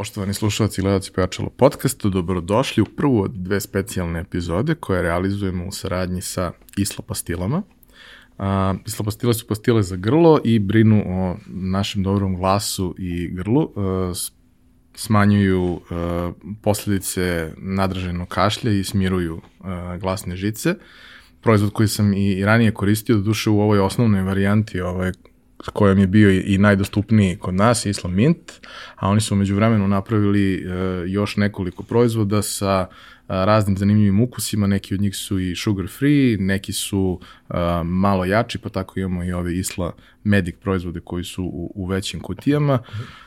Poštovani slušalci i gledalci Pojačalo podcastu, dobrodošli u prvu od dve specijalne epizode koje realizujemo u saradnji sa Isla pastilama. Uh, Isla pastile su pastile za grlo i brinu o našem dobrom glasu i grlu. Uh, smanjuju uh, posledice nadraženog kašlja i smiruju uh, glasne žice. Proizvod koji sam i, ranije koristio, do duše u ovoj osnovnoj varijanti ovaj, kojom je bio i najdostupniji kod nas, Islam Mint, a oni su umeđu vremenu napravili e, još nekoliko proizvoda sa raznim zanimljivim ukusima, neki od njih su i sugar free, neki su malo jači, pa tako imamo i ove Isla Medic proizvode koji su u, u većim kutijama.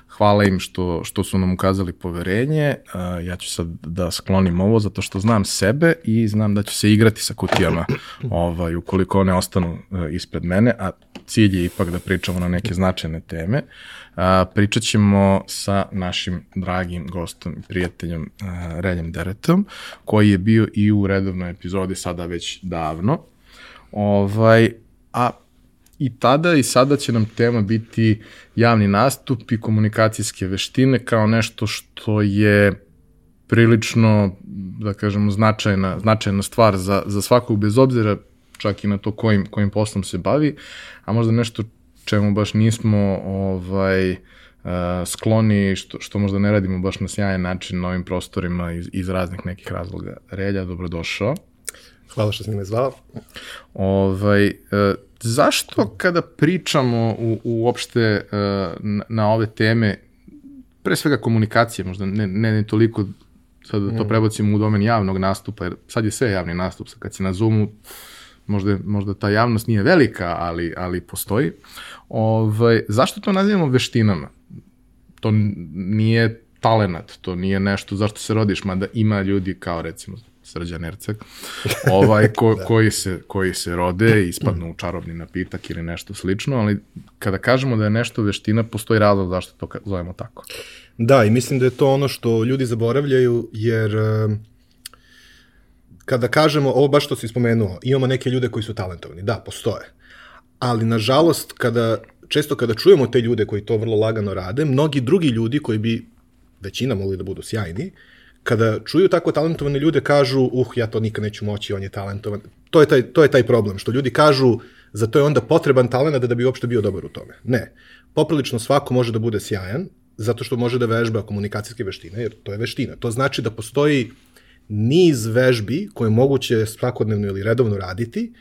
Hvala im što, što su nam ukazali poverenje. Ja ću sad da sklonim ovo zato što znam sebe i znam da ću se igrati sa kutijama ovaj, ukoliko one ostanu uh, ispred mene, a cilj je ipak da pričamo na neke značajne teme. Uh, A, pričat ćemo sa našim dragim gostom i prijateljom a, Reljem Deretom, koji je bio i u redovnoj epizodi sada već davno. Ovaj, a i tada i sada će nam tema biti javni nastup i komunikacijske veštine kao nešto što je prilično, da kažemo, značajna, značajna stvar za, za svakog bez obzira čak i na to kojim, kojim poslom se bavi, a možda nešto čemu baš nismo ovaj, uh, skloni, što, što možda ne radimo baš na sjajan način na ovim prostorima iz, iz raznih nekih razloga. Relja, dobrodošao. Hvala što si me zvao. Ovaj, uh, zašto kada pričamo u, uopšte uh, na, na ove teme, pre svega komunikacije, možda ne, ne, ne toliko sad da to mm. prebacimo u domen javnog nastupa, jer sad je sve javni nastup, kad si na Zoomu, možda, možda ta javnost nije velika, ali, ali postoji. Ovaj, zašto to nazivamo veštinama? To nije talenat, to nije nešto zašto se rodiš, mada ima ljudi kao recimo Srđan Erceg, ovaj, ko, da. koji, se, koji se rode i ispadnu u čarobni napitak ili nešto slično, ali kada kažemo da je nešto veština, postoji razlog zašto to zovemo tako. Da, i mislim da je to ono što ljudi zaboravljaju, jer kada kažemo, ovo baš što si spomenuo, imamo neke ljude koji su talentovani, da, postoje. Ali, nažalost, kada, često kada čujemo te ljude koji to vrlo lagano rade, mnogi drugi ljudi koji bi većina mogli da budu sjajni, kada čuju tako talentovane ljude kažu, uh, ja to nikad neću moći, on je talentovan. To je taj, to je taj problem, što ljudi kažu, za to je onda potreban talent da, bi uopšte bio dobar u tome. Ne. Poprilično svako može da bude sjajan, zato što može da vežba komunikacijske veštine, jer to je veština. To znači da postoji niz vežbi koje je moguće svakodnevno ili redovno raditi,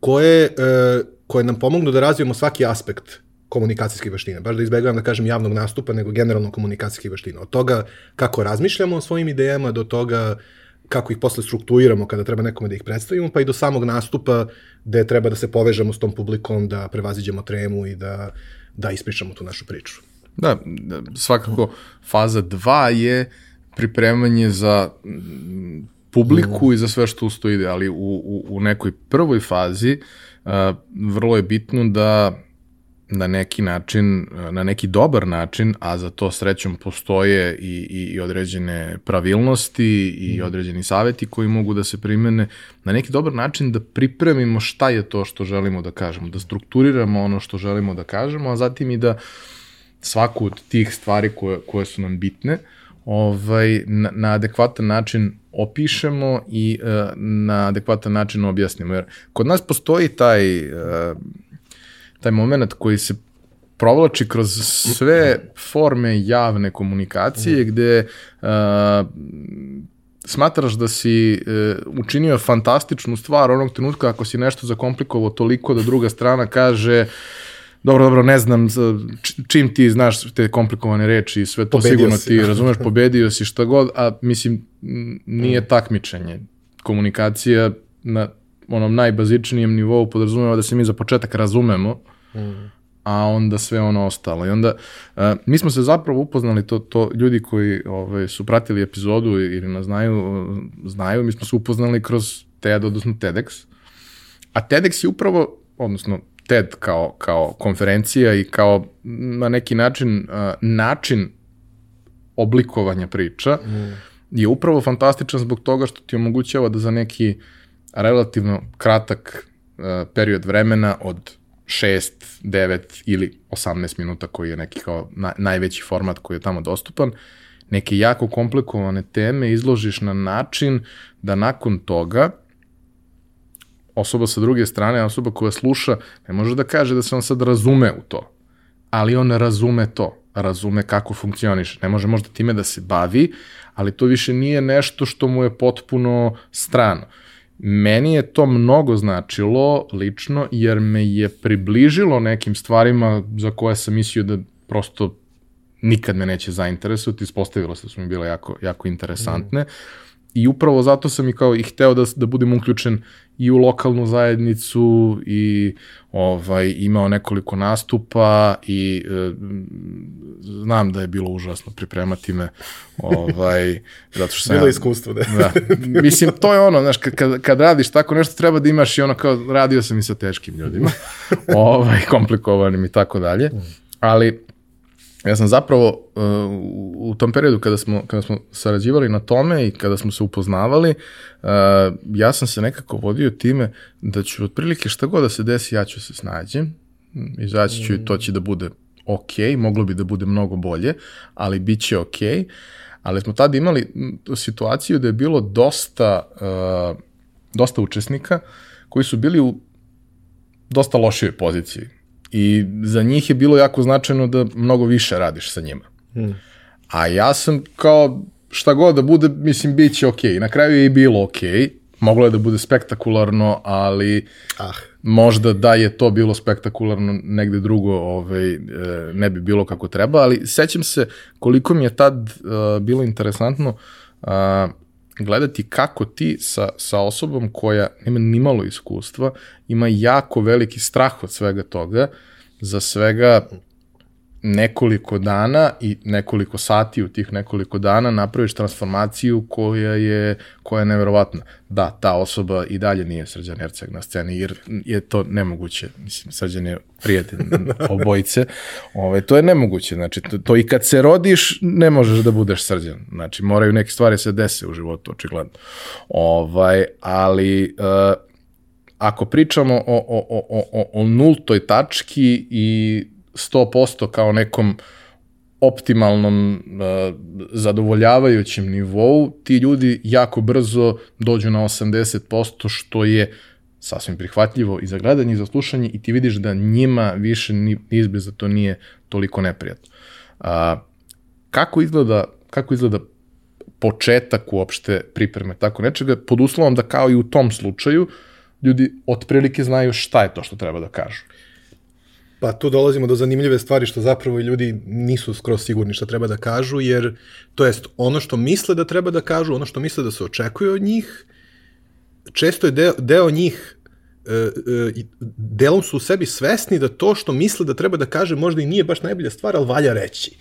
koje, e, koje nam pomognu da razvijemo svaki aspekt komunikacijskih veština. Baš da izbegavam da kažem javnog nastupa, nego generalno komunikacijskih veština. Od toga kako razmišljamo o svojim idejama, do toga kako ih posle strukturiramo kada treba nekome da ih predstavimo, pa i do samog nastupa gde treba da se povežemo s tom publikom, da prevaziđemo tremu i da, da ispričamo tu našu priču. Da, svakako faza 2 je uh, pripremanje za publiku mm. i za sve što usto ide, ali u, u, u nekoj prvoj fazi uh, vrlo je bitno da na neki način, na neki dobar način, a za to srećom postoje i, i, i određene pravilnosti i mm. određeni saveti koji mogu da se primene, na neki dobar način da pripremimo šta je to što želimo da kažemo, da strukturiramo ono što želimo da kažemo, a zatim i da svaku od tih stvari koje, koje su nam bitne, uh, ovaj, na, na adekvatan način opišemo i uh, na adekvatan način objasnimo. Jer kod nas postoji taj, uh, taj moment koji se provlači kroz sve forme javne komunikacije mm. gde uh, smatraš da si uh, učinio fantastičnu stvar onog trenutka ako si nešto zakomplikovao toliko da druga strana kaže dobro, dobro, ne znam, čim ti znaš te komplikovane reči i sve to pobedio sigurno si. ti razumeš, pobedio si šta god, a mislim, nije mm. takmičenje. Komunikacija na onom najbazičnijem nivou podrazumeva da se mi za početak razumemo, mm. a onda sve ono ostalo. I onda, uh, mi smo se zapravo upoznali, to, to ljudi koji ovaj, su pratili epizodu ili nas znaju, znaju, mi smo se upoznali kroz TED, odnosno TEDx, a TEDx je upravo, odnosno TED kao, kao konferencija i kao na neki način uh, način oblikovanja priča mm. je upravo fantastičan zbog toga što ti omogućava da za neki relativno kratak uh, period vremena od 6, 9 ili 18 minuta koji je neki kao na, najveći format koji je tamo dostupan, neke jako komplikovane teme izložiš na način da nakon toga osoba sa druge strane, osoba koja sluša, ne može da kaže da se on sad razume u to, ali on razume to, razume kako funkcioniš. Ne može možda time da se bavi, ali to više nije nešto što mu je potpuno strano. Meni je to mnogo značilo lično, jer me je približilo nekim stvarima za koje sam mislio da prosto nikad me neće zainteresovati, ispostavilo se da su mi bile jako, jako interesantne. Mm. I upravo zato sam i kao i hteo da, da budem uključen i u lokalnu zajednicu i ovaj imao nekoliko nastupa i e, znam da je bilo užasno pripremati me ovaj zato što sam bilo ja, iskustvo da. da. Mislim to je ono znaš kad kad radiš tako nešto treba da imaš i ono kao radio sam i sa teškim ljudima ovaj komplikovanim i tako dalje ali Ja sam zapravo uh, u tom periodu kada smo, kada smo sarađivali na tome i kada smo se upoznavali, uh, ja sam se nekako vodio time da ću otprilike šta god da se desi, ja ću se snađem, izaći ću i to će da bude ok, moglo bi da bude mnogo bolje, ali bit će ok. Ali smo tada imali situaciju da je bilo dosta, uh, dosta učesnika koji su bili u dosta lošoj poziciji I za njih je bilo jako značajno da mnogo više radiš sa njima. Hmm. A ja sam kao šta god da bude, mislim, bit će okej. Okay. Na kraju je i bilo okej. Okay. Moglo je da bude spektakularno, ali ah. možda da je to bilo spektakularno negde drugo ovaj, e, ne bi bilo kako treba, ali sećam se koliko mi je tad uh, bilo interesantno uh, gledati kako ti sa, sa osobom koja nema ni malo iskustva, ima jako veliki strah od svega toga, za svega nekoliko dana i nekoliko sati u tih nekoliko dana napraviš transformaciju koja je, koja je neverovatna. Da, ta osoba i dalje nije Srđan Erceg na sceni, jer je to nemoguće. Mislim, Srđan je prijatelj obojice. Ove, ovaj, to je nemoguće. Znači, to, to i kad se rodiš, ne možeš da budeš Srđan. Znači, moraju neke stvari se dese u životu, očigledno. Ovaj, ali... Uh, ako pričamo o, o, o, o, o nultoj tački i 100% kao nekom optimalnom uh, zadovoljavajućem nivou, ti ljudi jako brzo dođu na 80%, što je sasvim prihvatljivo i za gledanje i za slušanje i ti vidiš da njima više ni izbliza to nije toliko neprijatno. Uh, kako izgleda, kako izgleda početak uopšte pripreme tako nečega, pod uslovom da kao i u tom slučaju, ljudi otprilike znaju šta je to što treba da kažu. Pa tu dolazimo do zanimljive stvari što zapravo ljudi nisu skroz sigurni šta treba da kažu, jer to jest ono što misle da treba da kažu, ono što misle da se očekuje od njih, često je deo, deo njih e, e, delom su u sebi svesni da to što misle da treba da kaže možda i nije baš najbolja stvar, ali valja reći.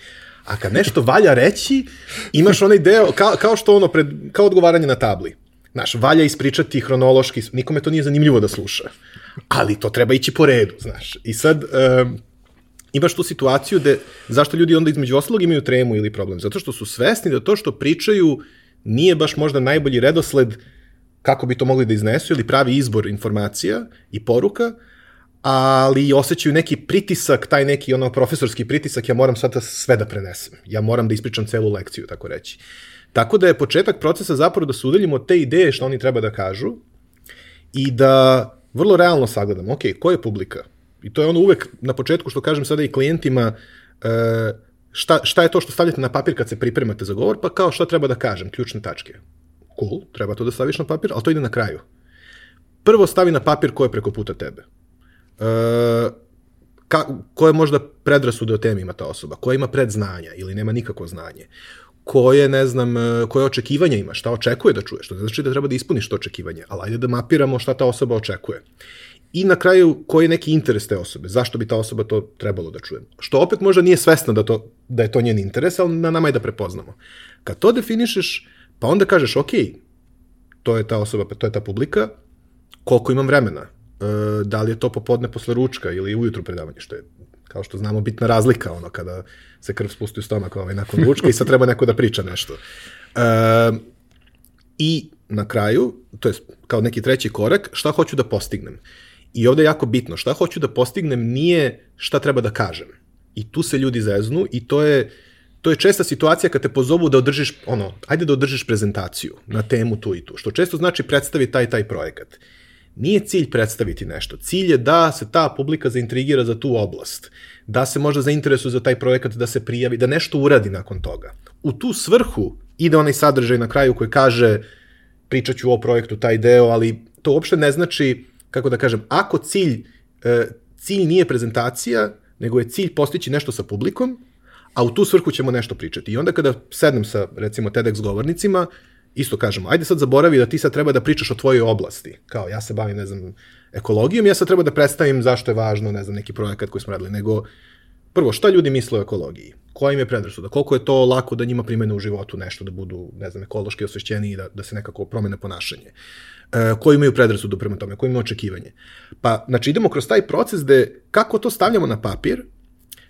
A kad nešto valja reći, imaš onaj deo, kao, kao što ono, pred, kao odgovaranje na tabli. Znaš, valja ispričati hronološki, nikome to nije zanimljivo da sluša ali to treba ići po redu, znaš. I sad, um, imaš tu situaciju da, zašto ljudi onda između oslog imaju tremu ili problem? Zato što su svesni da to što pričaju nije baš možda najbolji redosled kako bi to mogli da iznesu ili pravi izbor informacija i poruka, ali osjećaju neki pritisak, taj neki ono profesorski pritisak, ja moram sad sve da prenesem. Ja moram da ispričam celu lekciju, tako reći. Tako da je početak procesa zapravo da se te ideje što oni treba da kažu i da vrlo realno sagledam, ok, ko je publika? I to je ono uvek na početku što kažem sada i klijentima, e, šta, šta je to što stavljate na papir kad se pripremate za govor, pa kao šta treba da kažem, ključne tačke. Cool, treba to da staviš na papir, ali to ide na kraju. Prvo stavi na papir ko je preko puta tebe. E, ka, koje možda predrasude o temi ima ta osoba, koja ima predznanja ili nema nikakvo znanje koje, ne znam, e, koje očekivanja ima, šta očekuje da čuje, što ne znači da treba da ispuniš to očekivanje, ali ajde da mapiramo šta ta osoba očekuje. I na kraju, koji je neki interes te osobe, zašto bi ta osoba to trebalo da čuje. Što opet možda nije svesna da, to, da je to njen interes, ali na nama je da prepoznamo. Kad to definišeš, pa onda kažeš, ok, to je ta osoba, to je ta publika, koliko imam vremena, e, da li je to popodne posle ručka ili ujutru predavanje, što je kao što znamo, bitna razlika, ono, kada se krv spusti u stomak ovaj, nakon ručka i sad treba neko da priča nešto. E, I na kraju, to je kao neki treći korak, šta hoću da postignem. I ovde je jako bitno, šta hoću da postignem nije šta treba da kažem. I tu se ljudi zeznu i to je, to je česta situacija kad te pozovu da održiš, ono, ajde da održiš prezentaciju na temu tu i tu, što često znači predstavi taj taj projekat. Nije cilj predstaviti nešto. Cilj je da se ta publika zaintrigira za tu oblast, da se možda zainteresuje za taj projekat, da se prijavi, da nešto uradi nakon toga. U tu svrhu ide onaj sadržaj na kraju koji kaže pričat ću o projektu taj deo, ali to uopšte ne znači, kako da kažem, ako cilj, e, cilj nije prezentacija, nego je cilj postići nešto sa publikom, a u tu svrhu ćemo nešto pričati. I onda kada sednem sa, recimo, TEDx govornicima, isto kažemo, ajde sad zaboravi da ti sad treba da pričaš o tvojoj oblasti. Kao, ja se bavim, ne znam, ekologijom, ja sad treba da predstavim zašto je važno, ne znam, neki projekat koji smo radili, nego prvo, šta ljudi misle o ekologiji? Koja im je predrasuda? Koliko je to lako da njima primene u životu nešto, da budu, ne znam, ekološki osvešćeni i da, da se nekako promene ponašanje? E, koji imaju predrasudu prema tome? Koji imaju očekivanje? Pa, znači, idemo kroz taj proces gde kako to stavljamo na papir,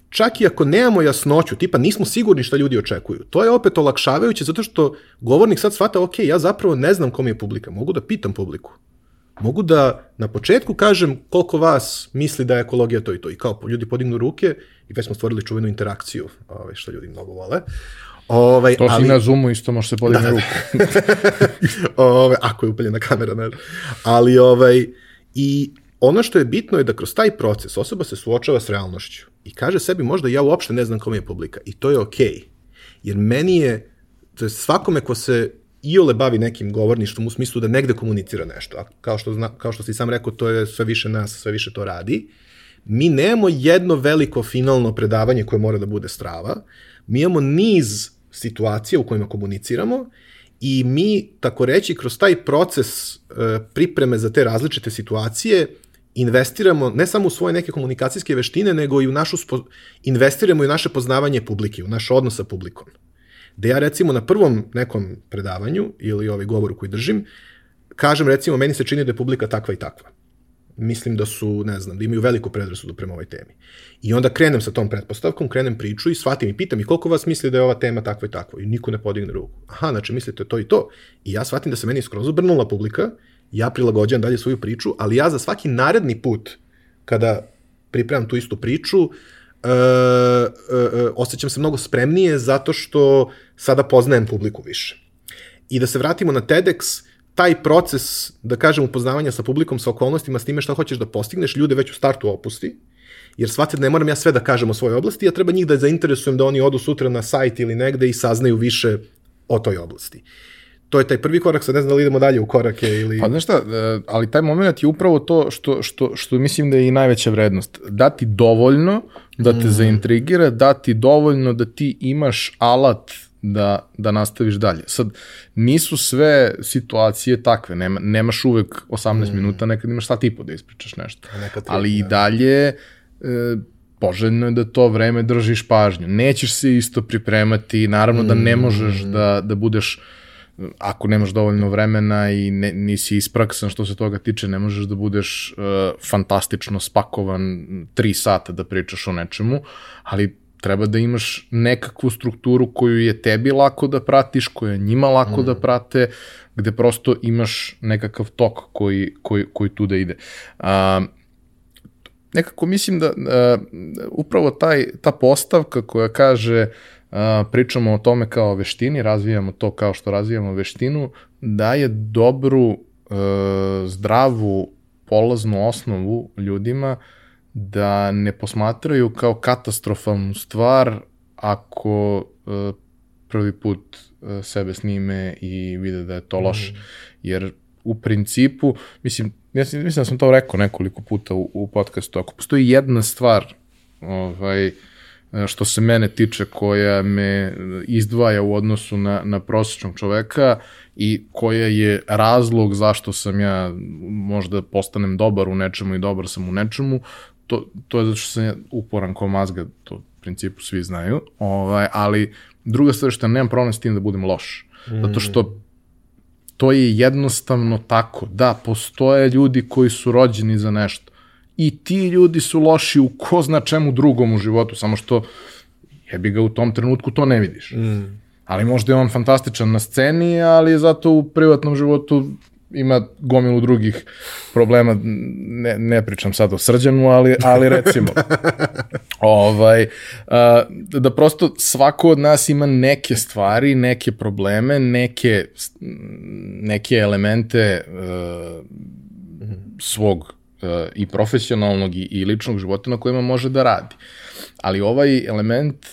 čak i ako nemamo jasnoću, tipa nismo sigurni šta ljudi očekuju. To je opet olakšavajuće zato što govornik sad shvata, ok, ja zapravo ne znam kom je publika, mogu da pitam publiku. Mogu da na početku kažem koliko vas misli da je ekologija to i to. I kao ljudi podignu ruke i već smo stvorili čuvenu interakciju, ovaj, što ljudi mnogo vole. Ovaj, to ali... si na Zoomu isto može se podigne da, da. ruke. ovaj, ako je upaljena kamera, ne. Ali, ovaj, i ono što je bitno je da kroz taj proces osoba se suočava s realnošću i kaže sebi možda ja uopšte ne znam kome je publika i to je okej. Okay. Jer meni je, to je svakome ko se iole bavi nekim govorništvom u smislu da negde komunicira nešto, a kao što, zna, kao što si sam rekao, to je sve više nas, sve više to radi, mi nemamo jedno veliko finalno predavanje koje mora da bude strava, mi imamo niz situacija u kojima komuniciramo i mi, tako reći, kroz taj proces e, pripreme za te različite situacije investiramo ne samo u svoje neke komunikacijske veštine, nego i u našu, spo... investiramo i u naše poznavanje publike, u naš odnos sa publikom. Da ja recimo na prvom nekom predavanju ili ovaj govoru koji držim, kažem recimo meni se čini da je publika takva i takva. Mislim da su, ne znam, da imaju veliku predrasudu prema ovoj temi. I onda krenem sa tom pretpostavkom, krenem priču i shvatim i pitam i koliko vas misli da je ova tema takva i takva. I niko ne podigne ruku. Aha, znači mislite to i to. I ja shvatim da se meni skroz obrnula publika ja prilagođavam dalje svoju priču, ali ja za svaki naredni put kada pripremam tu istu priču, uh, uh, osjećam se mnogo spremnije zato što sada poznajem publiku više. I da se vratimo na TEDx, taj proces, da kažem, upoznavanja sa publikom, sa okolnostima, s time šta hoćeš da postigneš, ljude već u startu opusti, jer shvatite da ne moram ja sve da kažem o svojoj oblasti, ja treba njih da zainteresujem da oni odu sutra na sajt ili negde i saznaju više o toj oblasti. Uh, to je taj prvi korak, sad ne znam da li idemo dalje u korake ili... Pa znaš šta, e, ali taj moment je upravo to što, što, što mislim da je i najveća vrednost. Dati dovoljno da te mm. zaintrigira, dati dovoljno da ti imaš alat da, da nastaviš dalje. Sad, nisu sve situacije takve, Nema, nemaš uvek 18 mm. minuta, nekad imaš sat i po da ispričaš nešto. Nekad Ali i da. dalje, e, poželjno je da to vreme držiš pažnju. Nećeš se isto pripremati, naravno mm. da ne možeš mm. da, da budeš ako nemaš dovoljno vremena i ne, nisi ispraksan što se toga tiče, ne možeš da budeš uh, fantastično spakovan tri sata da pričaš o nečemu, ali treba da imaš nekakvu strukturu koju je tebi lako da pratiš, koja je njima lako mm. da prate, gde prosto imaš nekakav tok koji, koji, koji tu da ide. Uh, nekako mislim da uh, upravo taj, ta postavka koja kaže uh, pričamo o tome kao veštini, razvijamo to kao što razvijamo veštinu, daje dobru, e, zdravu, polaznu osnovu ljudima da ne posmatraju kao katastrofalnu stvar ako e, prvi put e, sebe snime i vide da je to loš. Mm. Jer u principu, mislim, ja mislim da sam to rekao nekoliko puta u, u podcastu, ako postoji jedna stvar ovaj, uh, što se mene tiče, koja me izdvaja u odnosu na, na prosječnog čoveka i koja je razlog zašto sam ja možda postanem dobar u nečemu i dobar sam u nečemu, to, to je zato što sam ja uporan ko mazga, to u principu svi znaju, ovaj, ali druga stvar što nemam problem s tim da budem loš. Zato što mm. to je jednostavno tako. Da, postoje ljudi koji su rođeni za nešto i ti ljudi su loši u ko zna čemu drugom u životu, samo što jebi ga u tom trenutku to ne vidiš. Mm. Ali možda je on fantastičan na sceni, ali zato u privatnom životu ima gomilu drugih problema, ne, ne pričam sad o srđanu, ali, ali recimo. Ovaj, a, da prosto svako od nas ima neke stvari, neke probleme, neke, neke elemente uh, svog uh, i profesionalnog i, i ličnog života na kojima može da radi. Ali ovaj element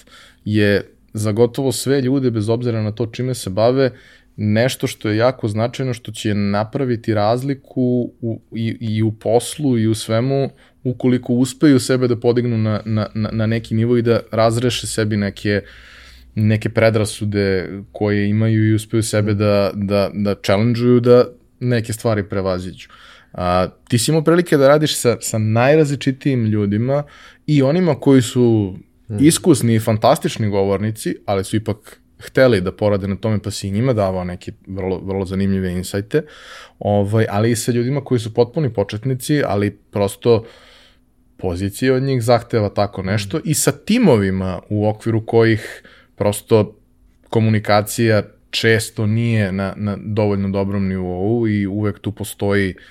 je za gotovo sve ljude, bez obzira na to čime se bave, nešto što je jako značajno, što će napraviti razliku u, i, i u poslu i u svemu, ukoliko uspeju sebe da podignu na, na, na neki nivo i da razreše sebi neke neke predrasude koje imaju i uspeju sebe da, da, da challenge-uju da neke stvari prevaziđu. A, ti si imao prilike da radiš sa, sa najrazličitijim ljudima i onima koji su hmm. iskusni i fantastični govornici, ali su ipak hteli da porade na tome, pa si i njima davao neke vrlo, vrlo zanimljive insajte, ovaj, ali i sa ljudima koji su potpuni početnici, ali prosto pozicija od njih zahteva tako nešto. I sa timovima u okviru kojih prosto komunikacija često nije na, na dovoljno dobrom nivou i uvek tu postoji uh,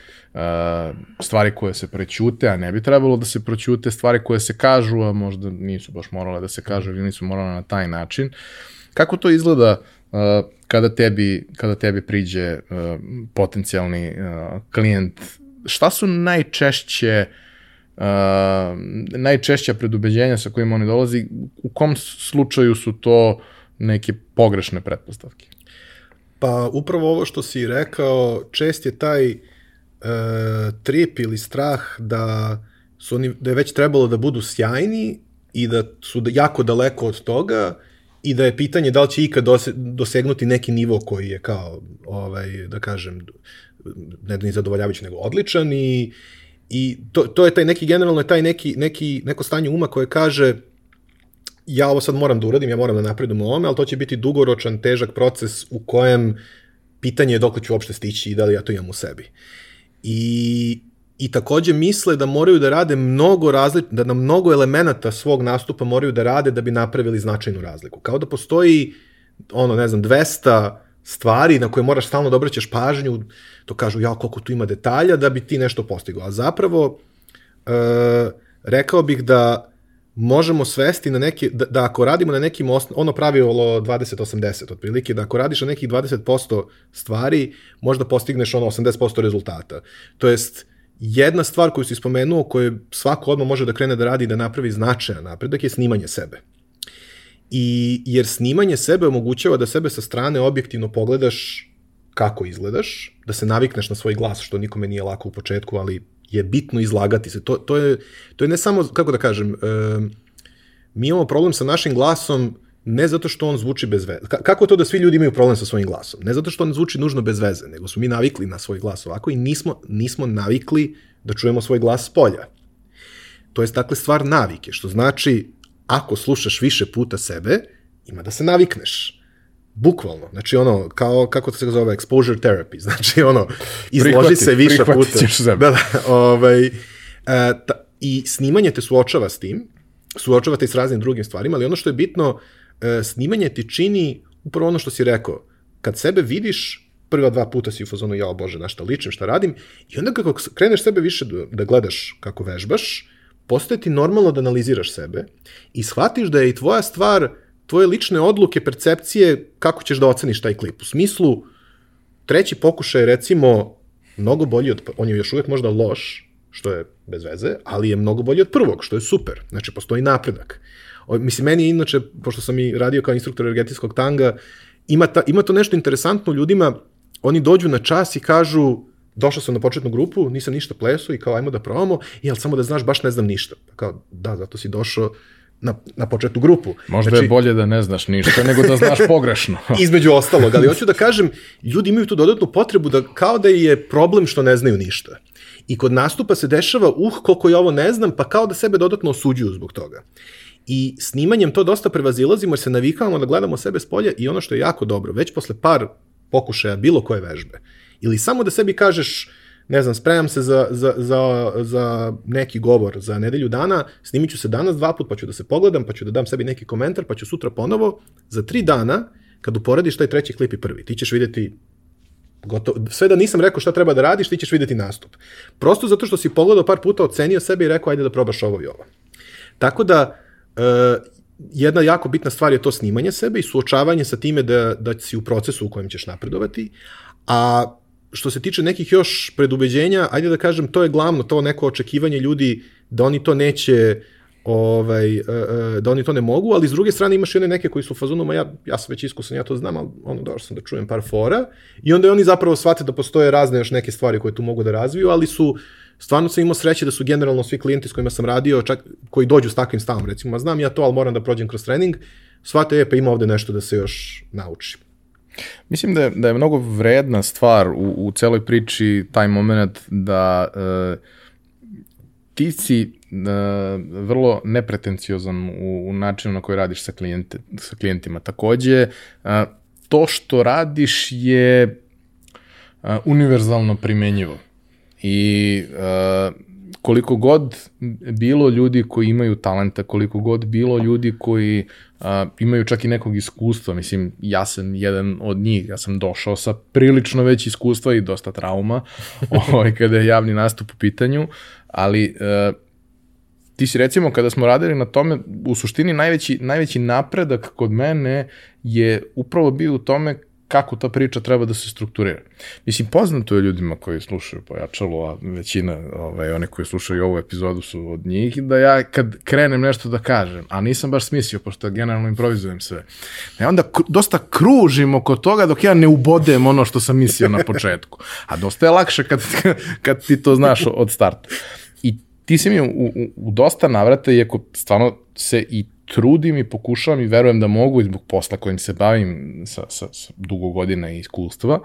stvari koje se prećute, a ne bi trebalo da se prećute, stvari koje se kažu, a možda nisu baš morale da se kažu ili nisu morale na taj način. Kako to izgleda uh, kada tebi, kada tebi priđe uh, potencijalni uh, klijent? Šta su najčešće uh, najčešća predubeđenja sa kojima oni dolazi, u kom slučaju su to neke pogrešne pretpostavke? Pa upravo ovo što si rekao, čest je taj e, trip ili strah da su oni, da je već trebalo da budu sjajni i da su jako daleko od toga i da je pitanje da li će ikad dosegnuti neki nivo koji je kao, ovaj, da kažem, ne da ni zadovoljavajući, nego odličan i, i to, to je taj neki, generalno je taj neki, neki, neko stanje uma koje kaže ja ovo sad moram da uradim, ja moram da napredujem u ovome, ali to će biti dugoročan, težak proces u kojem pitanje je dok ću uopšte stići i da li ja to imam u sebi. I, i takođe misle da moraju da rade mnogo različ, da na mnogo elemenata svog nastupa moraju da rade da bi napravili značajnu razliku. Kao da postoji, ono, ne znam, 200 stvari na koje moraš stalno da obraćaš pažnju, to kažu, ja, koliko tu ima detalja da bi ti nešto postigao. A zapravo, e, rekao bih da možemo svesti na neki, da, da ako radimo na nekim, osno, ono pravilo 20-80 otprilike, da ako radiš na nekih 20% stvari, možda postigneš ono 80% rezultata. To jest, jedna stvar koju si spomenuo, koju svako odmah može da krene da radi da napravi značajan napredak je snimanje sebe. I, jer snimanje sebe omogućava da sebe sa strane objektivno pogledaš kako izgledaš, da se navikneš na svoj glas, što nikome nije lako u početku, ali je bitno izlagati se. To, to, je, to je ne samo, kako da kažem, e, mi imamo problem sa našim glasom ne zato što on zvuči bez veze. Kako je to da svi ljudi imaju problem sa svojim glasom? Ne zato što on zvuči nužno bez veze, nego smo mi navikli na svoj glas ovako i nismo, nismo navikli da čujemo svoj glas s polja. To je dakle stvar navike, što znači ako slušaš više puta sebe, ima da se navikneš. Bukvalno. Znači ono, kao, kako to se zove, exposure therapy. Znači ono, izloži prihvati, se više puta. Ćeš. Da, da, ovaj, e, ta, I snimanje te suočava s tim, suočava te s raznim drugim stvarima, ali ono što je bitno, e, snimanje ti čini upravo ono što si rekao. Kad sebe vidiš, prva dva puta si u fazonu, jao bože, na šta ličim, šta radim, i onda kako kreneš sebe više da, da gledaš kako vežbaš, postoje ti normalno da analiziraš sebe i shvatiš da je i tvoja stvar, tvoje lične odluke, percepcije, kako ćeš da oceniš taj klip. U smislu, treći pokušaj, recimo, mnogo bolji od, on je još uvek možda loš, što je bez veze, ali je mnogo bolji od prvog, što je super. Znači, postoji napredak. O, mislim, meni inače, pošto sam i radio kao instruktor energetijskog tanga, ima, ta, ima to nešto interesantno ljudima, oni dođu na čas i kažu, došao sam na početnu grupu, nisam ništa plesao i kao ajmo da probamo, ali samo da znaš, baš ne znam ništa. Kao, da, zato si došao na, na početnu grupu. Možda znači, je bolje da ne znaš ništa nego da znaš pogrešno. između ostalog, ali hoću da kažem, ljudi imaju tu dodatnu potrebu da kao da je problem što ne znaju ništa. I kod nastupa se dešava, uh, koliko ja ovo ne znam, pa kao da sebe dodatno osuđuju zbog toga. I snimanjem to dosta prevazilazimo jer se navikavamo da gledamo sebe s polja i ono što je jako dobro, već posle par pokušaja bilo koje vežbe, ili samo da sebi kažeš, ne znam, spremam se za, za, za, za neki govor za nedelju dana, snimit ću se danas dva put, pa ću da se pogledam, pa ću da dam sebi neki komentar, pa ću sutra ponovo, za tri dana, kad uporediš taj treći klip i prvi, ti ćeš videti gotovo, sve da nisam rekao šta treba da radiš, ti ćeš videti nastup. Prosto zato što si pogledao par puta, ocenio sebe i rekao, ajde da probaš ovo i ovo. Tako da, e, jedna jako bitna stvar je to snimanje sebe i suočavanje sa time da, da si u procesu u kojem ćeš napredovati, a što se tiče nekih još predubeđenja, ajde da kažem, to je glavno, to neko očekivanje ljudi da oni to neće ovaj, e, e, da oni to ne mogu, ali s druge strane imaš i one neke koji su u fazonu, ma ja, ja sam već iskusan, ja to znam, ali ono, došao sam da čujem par fora, i onda oni zapravo shvate da postoje razne još neke stvari koje tu mogu da razviju, ali su, stvarno sam imao sreće da su generalno svi klijenti s kojima sam radio, čak koji dođu s takvim stavom, recimo, znam ja to, ali moram da prođem kroz trening, shvate, je, pa ima ovde nešto da se još nauči. Mislim da je, da je mnogo vredna stvar u, u celoj priči taj moment da e, ti si e, vrlo nepretenciozan u, u načinu na koji radiš sa, klijente, sa klijentima. Takođe, e, to što radiš je e, univerzalno primenjivo. I e, koliko god bilo ljudi koji imaju talenta, koliko god bilo ljudi koji a, imaju čak i nekog iskustva, mislim, ja sam jedan od njih, ja sam došao sa prilično već iskustva i dosta trauma ovaj, kada je javni nastup u pitanju, ali a, ti si recimo kada smo radili na tome, u suštini najveći, najveći napredak kod mene je upravo bio u tome kako ta priča treba da se strukturira. Mislim, poznato je ljudima koji slušaju pojačalo, a većina, ovaj, one koji slušaju ovu epizodu su od njih, da ja kad krenem nešto da kažem, a nisam baš smislio, pošto generalno improvizujem sve, ja onda dosta kružim oko toga dok ja ne ubodem ono što sam mislio na početku. A dosta je lakše kad, kad ti to znaš od starta. I ti si mi u, u, u dosta navrata, iako stvarno se i trudim i pokušavam i verujem da mogu zbog posla kojim se bavim sa, sa, sa dugo godina i iskustva,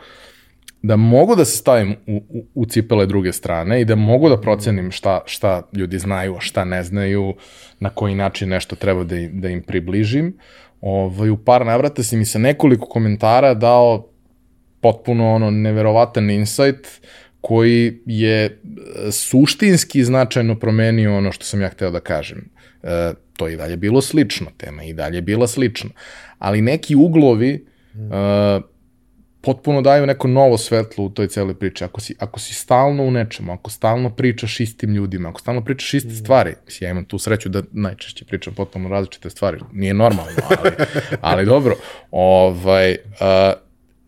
da mogu da se stavim u, u, u cipele druge strane i da mogu da procenim šta, šta ljudi znaju, a šta ne znaju, na koji način nešto treba da im, da im približim. Ovaj, u par navrata si mi sa nekoliko komentara dao potpuno ono neverovatan insight koji je e, suštinski značajno promenio ono što sam ja hteo da kažem. E, to je i dalje bilo slično, tema i dalje bila slična. Ali neki uglovi mm. uh, potpuno daju neko novo svetlo u toj celoj priči. Ako si, ako si stalno u nečemu, ako stalno pričaš istim ljudima, ako stalno pričaš iste mm. stvari, ja imam tu sreću da najčešće pričam potpuno različite stvari, nije normalno, ali, ali dobro, ovaj, uh,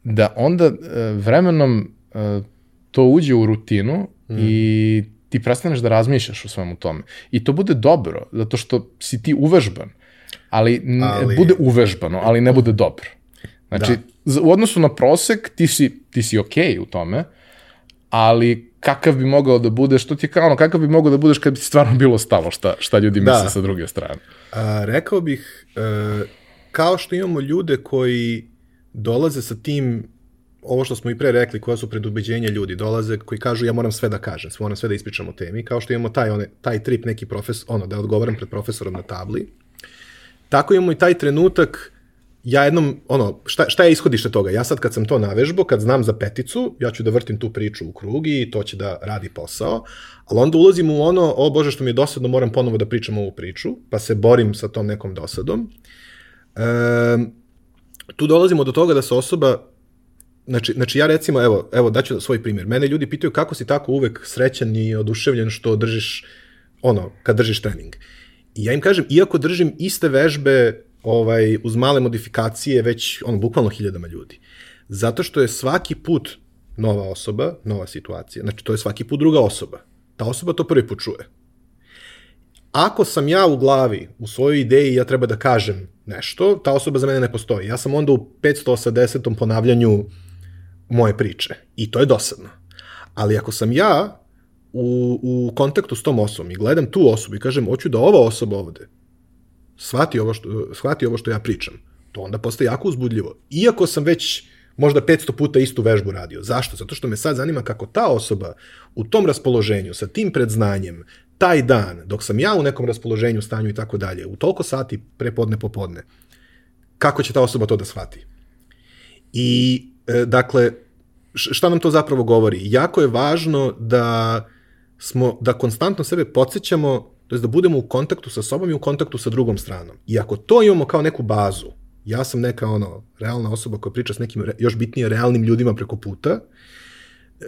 da onda uh, vremenom uh, to uđe u rutinu mm. i ti prestaneš da razmišljaš o svemu tome. I to bude dobro, zato što si ti uvežban, ali, ali... bude uvežbano, ali ne bude dobro. Znači, da. u odnosu na prosek, ti si, ti si okej okay u tome, ali kakav bi mogao da budeš, što ti je kao ono, kakav bi mogao da budeš kad bi stvarno bilo stalo šta, šta ljudi da. misle sa druge strane? A, rekao bih, e, kao što imamo ljude koji dolaze sa tim ovo što smo i pre rekli, koja su predubeđenja ljudi, dolaze koji kažu ja moram sve da kažem, moram sve da ispričam o temi, kao što imamo taj, one, taj trip neki profesor, ono, da odgovaram pred profesorom na tabli. Tako imamo i taj trenutak, ja jednom, ono, šta, šta je ishodište toga? Ja sad kad sam to navežbo, kad znam za peticu, ja ću da vrtim tu priču u krug i to će da radi posao, ali onda ulazim u ono, o bože što mi je dosadno, moram ponovo da pričam ovu priču, pa se borim sa tom nekom dosadom. E, tu dolazimo do toga da se osoba Znači, znači ja recimo, evo, evo daću svoj primjer. Mene ljudi pitaju kako si tako uvek srećan i oduševljen što držiš, ono, kad držiš trening. I ja im kažem, iako držim iste vežbe ovaj, uz male modifikacije već, ono, bukvalno hiljadama ljudi. Zato što je svaki put nova osoba, nova situacija. Znači, to je svaki put druga osoba. Ta osoba to prvi put čuje. Ako sam ja u glavi, u svojoj ideji, ja treba da kažem nešto, ta osoba za mene ne postoji. Ja sam onda u 580. ponavljanju moje priče. I to je dosadno. Ali ako sam ja u, u kontaktu s tom osobom i gledam tu osobu i kažem, hoću da ova osoba ovde shvati ovo što, shvati ovo što ja pričam, to onda postaje jako uzbudljivo. Iako sam već možda 500 puta istu vežbu radio. Zašto? Zato što me sad zanima kako ta osoba u tom raspoloženju, sa tim predznanjem, taj dan, dok sam ja u nekom raspoloženju, stanju i tako dalje, u toliko sati prepodne, popodne, kako će ta osoba to da shvati. I dakle, šta nam to zapravo govori? Jako je važno da smo, da konstantno sebe podsjećamo, to je da budemo u kontaktu sa sobom i u kontaktu sa drugom stranom. I ako to imamo kao neku bazu, ja sam neka ono, realna osoba koja priča s nekim još bitnije realnim ljudima preko puta,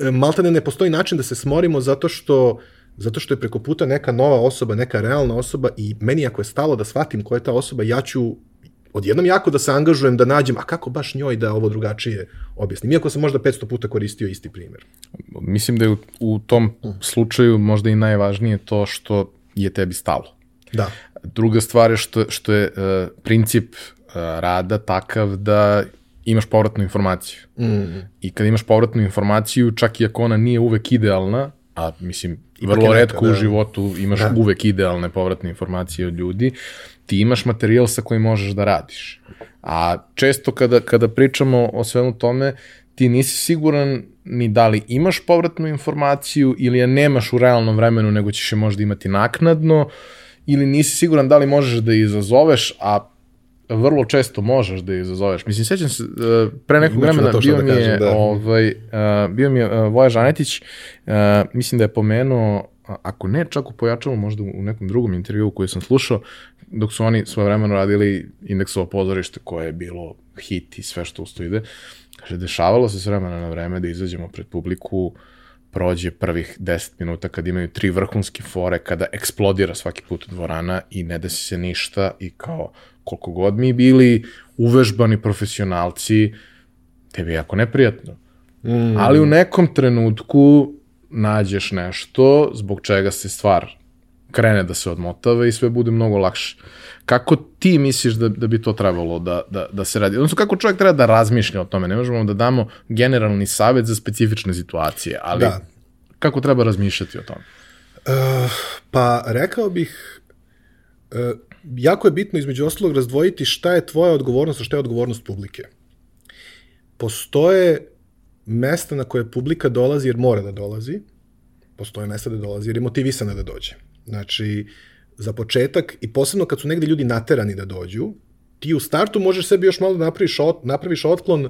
e, maltene ne postoji način da se smorimo zato što zato što je preko puta neka nova osoba, neka realna osoba i meni ako je stalo da shvatim ko je ta osoba, ja ću odjednom jako da se angažujem da nađem, a kako baš njoj da ovo drugačije objasnim, iako sam možda 500 puta koristio isti primjer. Mislim da je u, u tom slučaju možda i najvažnije to što je tebi stalo. Da. Druga stvar je što, što je uh, princip uh, rada takav da imaš povratnu informaciju. Mm. I kad imaš povratnu informaciju, čak i ako ona nije uvek idealna, a mislim, Ipak vrlo redko da. u životu imaš Da. uvek idealne povratne informacije od ljudi, ti imaš materijal sa kojim možeš da radiš. A često kada, kada pričamo o svemu tome, ti nisi siguran ni da li imaš povratnu informaciju ili je nemaš u realnom vremenu, nego ćeš je možda imati naknadno, ili nisi siguran da li možeš da je izazoveš, a vrlo često možeš da je izazoveš. Mislim, sećam se, e, pre nekog vremena bio da mi je, kažem, da. ovaj, e, bio mi je e, Voja Žanetić, mislim da je pomenuo, ako ne čak u pojačalu, možda u nekom drugom intervjuu koji sam slušao, dok su oni svoje vremeno radili indeksovo pozorište koje je bilo hit i sve što usto ide, kaže, dešavalo se s vremena na vreme da izađemo pred publiku, prođe prvih 10 minuta kad imaju tri vrhunske fore, kada eksplodira svaki put dvorana i ne desi se ništa i kao koliko god mi bili uvežbani profesionalci, tebi je jako neprijatno. Mm. Ali u nekom trenutku nađeš nešto zbog čega se stvar krene da se odmotava i sve bude mnogo lakše. Kako ti misliš da, da bi to trebalo da, da, da se radi? Odnosno, kako čovjek treba da razmišlja o tome? Ne možemo da damo generalni savet za specifične situacije, ali Da. kako treba razmišljati o tome? Uh, pa rekao bih, uh, jako je bitno između ostalog razdvojiti šta je tvoja odgovornost, a šta je odgovornost publike. Postoje mesta na koje publika dolazi jer mora da dolazi, postoje mesta da dolazi jer je motivisana da dođe. Znači, za početak, i posebno kad su negde ljudi naterani da dođu, ti u startu možeš sebi još malo da napraviš, ot, napraviš otklon,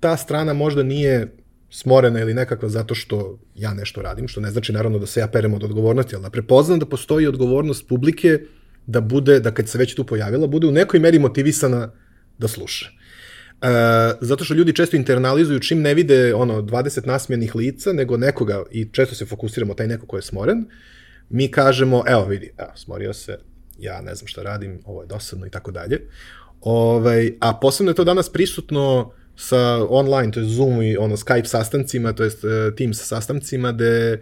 ta strana možda nije smorena ili nekakva zato što ja nešto radim, što ne znači naravno da se ja perem od odgovornosti, ali da prepoznam da postoji odgovornost publike da bude, da kad se već tu pojavila, bude u nekoj meri motivisana da sluša. E, zato što ljudi često internalizuju čim ne vide ono 20 nasmijenih lica, nego nekoga, i često se fokusiramo taj neko ko je smoren, mi kažemo, evo vidi, evo, smorio se, ja ne znam šta radim, ovo je dosadno i tako dalje. Ovaj, a posebno je to danas prisutno sa online, to je Zoom i ono Skype sastancima, to uh, Teams sastancima, gde,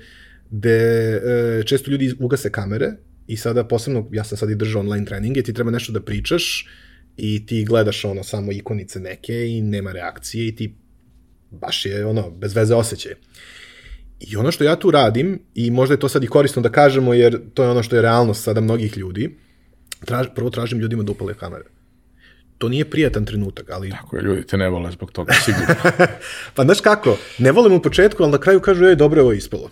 gde uh, često ljudi ugase kamere i sada posebno, ja sam sad i držao online treninge, ti treba nešto da pričaš i ti gledaš ono samo ikonice neke i nema reakcije i ti baš je ono bez veze osjećaj. I ono što ja tu radim, i možda je to sad i korisno da kažemo, jer to je ono što je realnost sada mnogih ljudi, traž, prvo tražim ljudima da upale kamere. To nije prijatan trenutak, ali... Tako je, ljudi te ne vole zbog toga, sigurno. pa znaš kako, ne volim u početku, ali na kraju kažu, ej, dobro je ovo ispalo.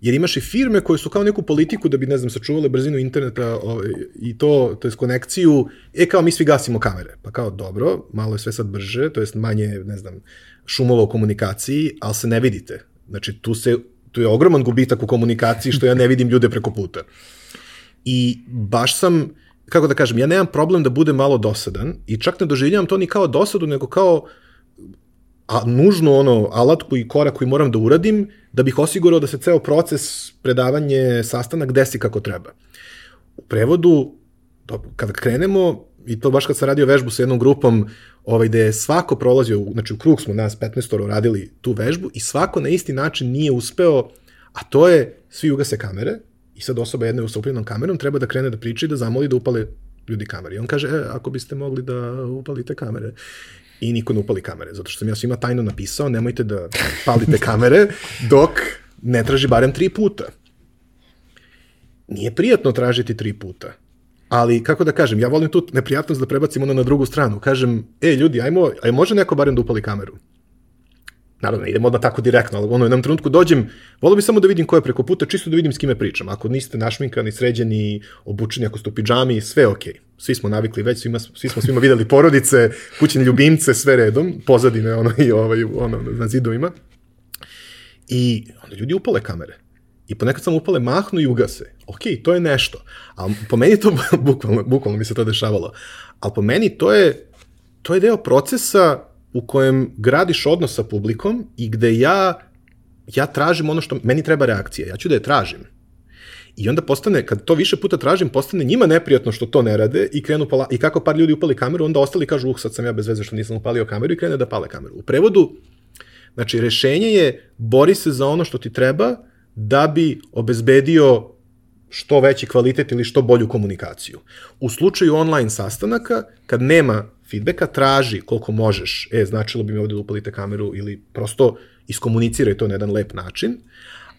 Jer imaš i firme koje su kao neku politiku da bi, ne znam, sačuvale brzinu interneta ovaj, i to, to je konekciju, e, kao mi svi gasimo kamere. Pa kao, dobro, malo je sve sad brže, to jest manje, ne znam, šumova u komunikaciji, ali se ne vidite. Znači, tu, se, tu je ogroman gubitak u komunikaciji što ja ne vidim ljude preko puta. I baš sam, kako da kažem, ja nemam problem da budem malo dosadan i čak ne doživljavam to ni kao dosadu, nego kao a nužno ono alatku i korak koji moram da uradim da bih osigurao da se ceo proces predavanje sastanak desi kako treba. U prevodu kada krenemo i to baš kad sam radio vežbu sa jednom grupom ovaj, gde je svako prolazio, znači u krug smo nas 15 radili tu vežbu i svako na isti način nije uspeo, a to je svi ugase kamere i sad osoba jedna sa upljenom kamerom treba da krene da priča i da zamoli da upale ljudi kamere. I on kaže, e, ako biste mogli da upalite kamere i niko ne upali kamere, zato što sam ja svima tajno napisao, nemojte da palite kamere dok ne traži barem tri puta. Nije prijatno tražiti tri puta, ali kako da kažem, ja volim tu neprijatnost da prebacim ono na drugu stranu. Kažem, e ljudi, ajmo, aj može neko barem da upali kameru? Naravno, idemo odmah tako direktno, ali ono u jednom trenutku dođem, volio bi samo da vidim ko je preko puta, čisto da vidim s kime pričam. Ako niste našminkani, sređeni, obučeni, ako ste u pidžami, sve je okej. Okay. Svi smo navikli već, svima, svi smo svima videli porodice, kućne ljubimce, sve redom, pozadine ono, i ovaj, ono, na zidovima. I onda ljudi upale kamere. I ponekad sam upale mahnu i ugase. Ok, to je nešto. A po meni to, bukvalno, bukvalno mi se to dešavalo. Ali po meni to je, to je deo procesa u kojem gradiš odnos sa publikom i gde ja, ja tražim ono što, meni treba reakcija, ja ću da je tražim. I onda postane, kad to više puta tražim, postane njima neprijatno što to ne rade i krenu pala, i kako par ljudi upali kameru, onda ostali kažu, uh, sad sam ja bez veze što nisam upalio kameru i krene da pale kameru. U prevodu, znači, rešenje je bori se za ono što ti treba da bi obezbedio što veći kvalitet ili što bolju komunikaciju. U slučaju online sastanaka, kad nema feedbacka, traži koliko možeš, e, značilo bi mi ovde da upalite kameru ili prosto iskomuniciraj to na jedan lep način,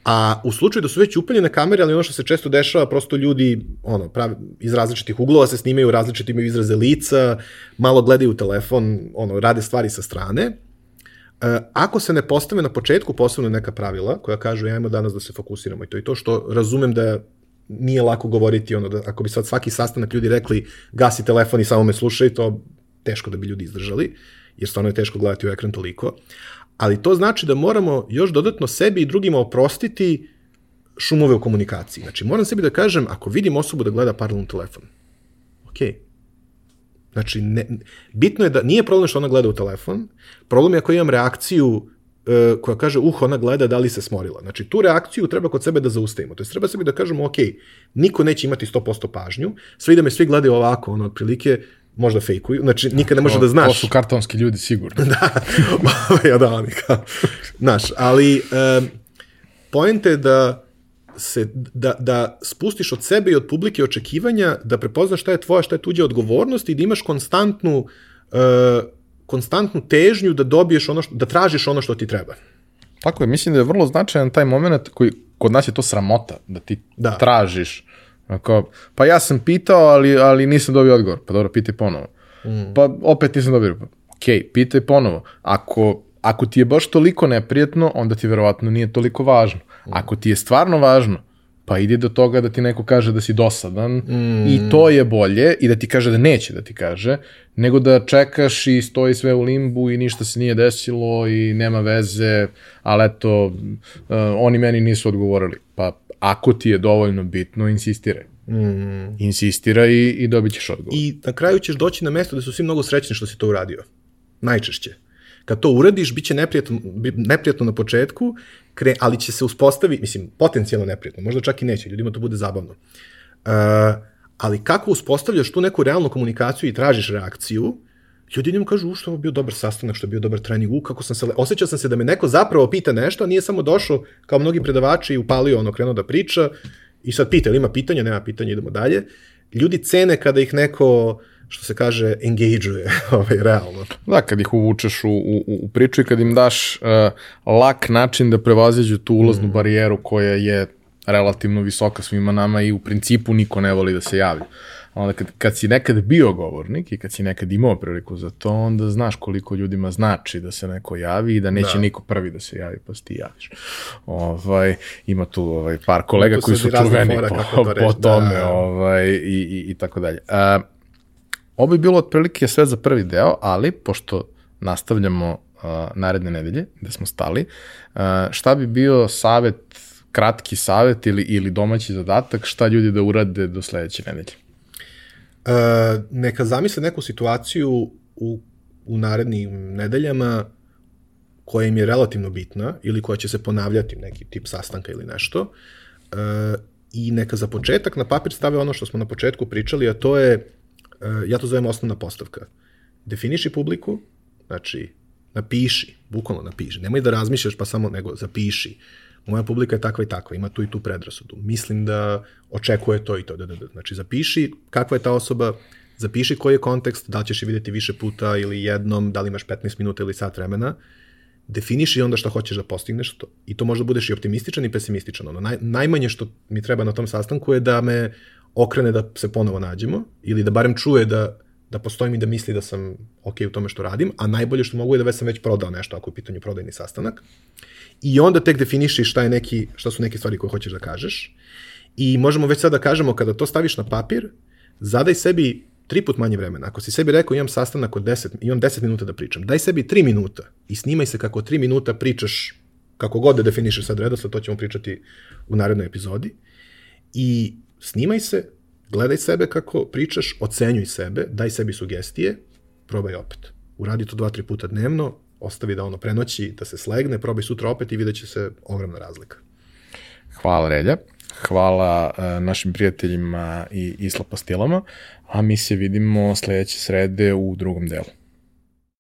A u slučaju da su već upaljene kamere, ali ono što se često dešava, prosto ljudi ono, pravi, iz različitih uglova se snimaju, različite imaju izraze lica, malo gledaju telefon, ono, rade stvari sa strane. E, ako se ne postave na početku posebno neka pravila koja kažu ajmo danas da se fokusiramo i to i to što razumem da nije lako govoriti ono da ako bi sad svaki sastanak ljudi rekli gasi telefon i samo me slušaj to teško da bi ljudi izdržali jer stvarno je teško gledati u ekran toliko ali to znači da moramo još dodatno sebi i drugima oprostiti šumove u komunikaciji. Znači, moram sebi da kažem, ako vidim osobu da gleda paralelno telefon, ok, Znači, ne, bitno je da, nije problem što ona gleda u telefon, problem je ako imam reakciju koja kaže, uh, ona gleda da li se smorila. Znači, tu reakciju treba kod sebe da zaustavimo. To je treba sebi da kažemo, ok, niko neće imati 100% pažnju, sve da me svi gledaju ovako, ono, otprilike, možda fejkuju, znači nikad ne može da znaš. To su kartonski ljudi, sigurno. da, ja da, oni kao, znaš, ali um, pojente je da se, da, da spustiš od sebe i od publike očekivanja, da prepoznaš šta je tvoja, šta je tuđa odgovornost i da imaš konstantnu, uh, konstantnu težnju da dobiješ ono što, da tražiš ono što ti treba. Tako je, mislim da je vrlo značajan taj moment koji kod nas je to sramota, da ti da. tražiš Ako, pa ja sam pitao, ali, ali nisam dobio odgovor. Pa dobro, pitaj ponovo. Mm. Pa opet nisam dobio. Ok, pitaj ponovo. Ako, ako ti je baš toliko neprijetno, onda ti verovatno nije toliko važno. Mm. Ako ti je stvarno važno, pa ide do toga da ti neko kaže da si dosadan mm. i to je bolje i da ti kaže da neće da ti kaže, nego da čekaš i stoji sve u limbu i ništa se nije desilo i nema veze, ali eto, uh, oni meni nisu odgovorili. Pa ako ti je dovoljno bitno, insistiraj. Mm. Insistira i, i dobit ćeš odgovor. I na kraju ćeš doći na mesto da su svi mnogo srećni što si to uradio. Najčešće. Kad to uradiš, bit će neprijatno, neprijatno na početku, kre, ali će se uspostaviti, mislim, potencijalno neprijatno, možda čak i neće, ljudima to bude zabavno. Uh, ali kako uspostavljaš tu neku realnu komunikaciju i tražiš reakciju, ljudi njemu kažu, u što je bio dobar sastanak, što je bio dobar trening, u kako sam se, osjećao sam se da me neko zapravo pita nešto, a nije samo došao kao mnogi predavači i upalio ono, krenuo da priča i sad pita, ima pitanja, nema pitanja, idemo dalje. Ljudi cene kada ih neko što se kaže, engageuje ovaj, realno. Da, kad ih uvučeš u, u, u priču i kad im daš uh, lak način da prevaziđu tu ulaznu mm. barijeru koja je relativno visoka svima nama i u principu niko ne voli da se javi. Onda kad, kad si nekad bio govornik i kad si nekad imao priliku za to, onda znaš koliko ljudima znači da se neko javi i da neće da. niko prvi da se javi, pa si ti javiš. Ovaj, ima tu ovaj, par kolega koji su čuveni po, to po tome da. ovaj, i, i, i tako dalje. Uh, ovo bi bilo otprilike sve za prvi deo, ali pošto nastavljamo uh, naredne nedelje, gde smo stali, uh, šta bi bio savet, kratki savet ili, ili domaći zadatak, šta ljudi da urade do sledeće nedelje? Uh, neka zamisle neku situaciju u, u narednim nedeljama koja im je relativno bitna ili koja će se ponavljati neki tip sastanka ili nešto uh, i neka za početak na papir stave ono što smo na početku pričali, a to je ja to zovem osnovna postavka. Definiši publiku, znači napiši, bukvalno napiši. Nemoj da razmišljaš pa samo nego zapiši. Moja publika je takva i takva, ima tu i tu predrasudu. Mislim da očekuje to i to. Da, da, da. Znači zapiši kakva je ta osoba, zapiši koji je kontekst, da li ćeš je videti više puta ili jednom, da li imaš 15 minuta ili sat vremena, definiši onda šta hoćeš da postigneš to. I to možda budeš i optimističan i pesimističan. Ono, naj, najmanje što mi treba na tom sastanku je da me okrene da se ponovo nađemo ili da barem čuje da, da postojim i da misli da sam ok u tome što radim, a najbolje što mogu je da već sam već prodao nešto ako je u pitanju prodajni sastanak. I onda tek definiši šta, je neki, šta su neke stvari koje hoćeš da kažeš. I možemo već sad da kažemo, kada to staviš na papir, zadaj sebi tri put manje vremena. Ako si sebi rekao imam sastanak od 10, imam 10 minuta da pričam, daj sebi 3 minuta i snimaj se kako 3 minuta pričaš kako god da definišeš sad redosled, to ćemo pričati u narednoj epizodi. I snimaj se, gledaj sebe kako pričaš, ocenjuj sebe, daj sebi sugestije, probaj opet. Uradi to dva, tri puta dnevno, ostavi da ono prenoći, da se slegne, probaj sutra opet i vidjet će se ogromna razlika. Hvala Relja. hvala uh, našim prijateljima i Isla Pastilama, a mi se vidimo sledeće srede u drugom delu.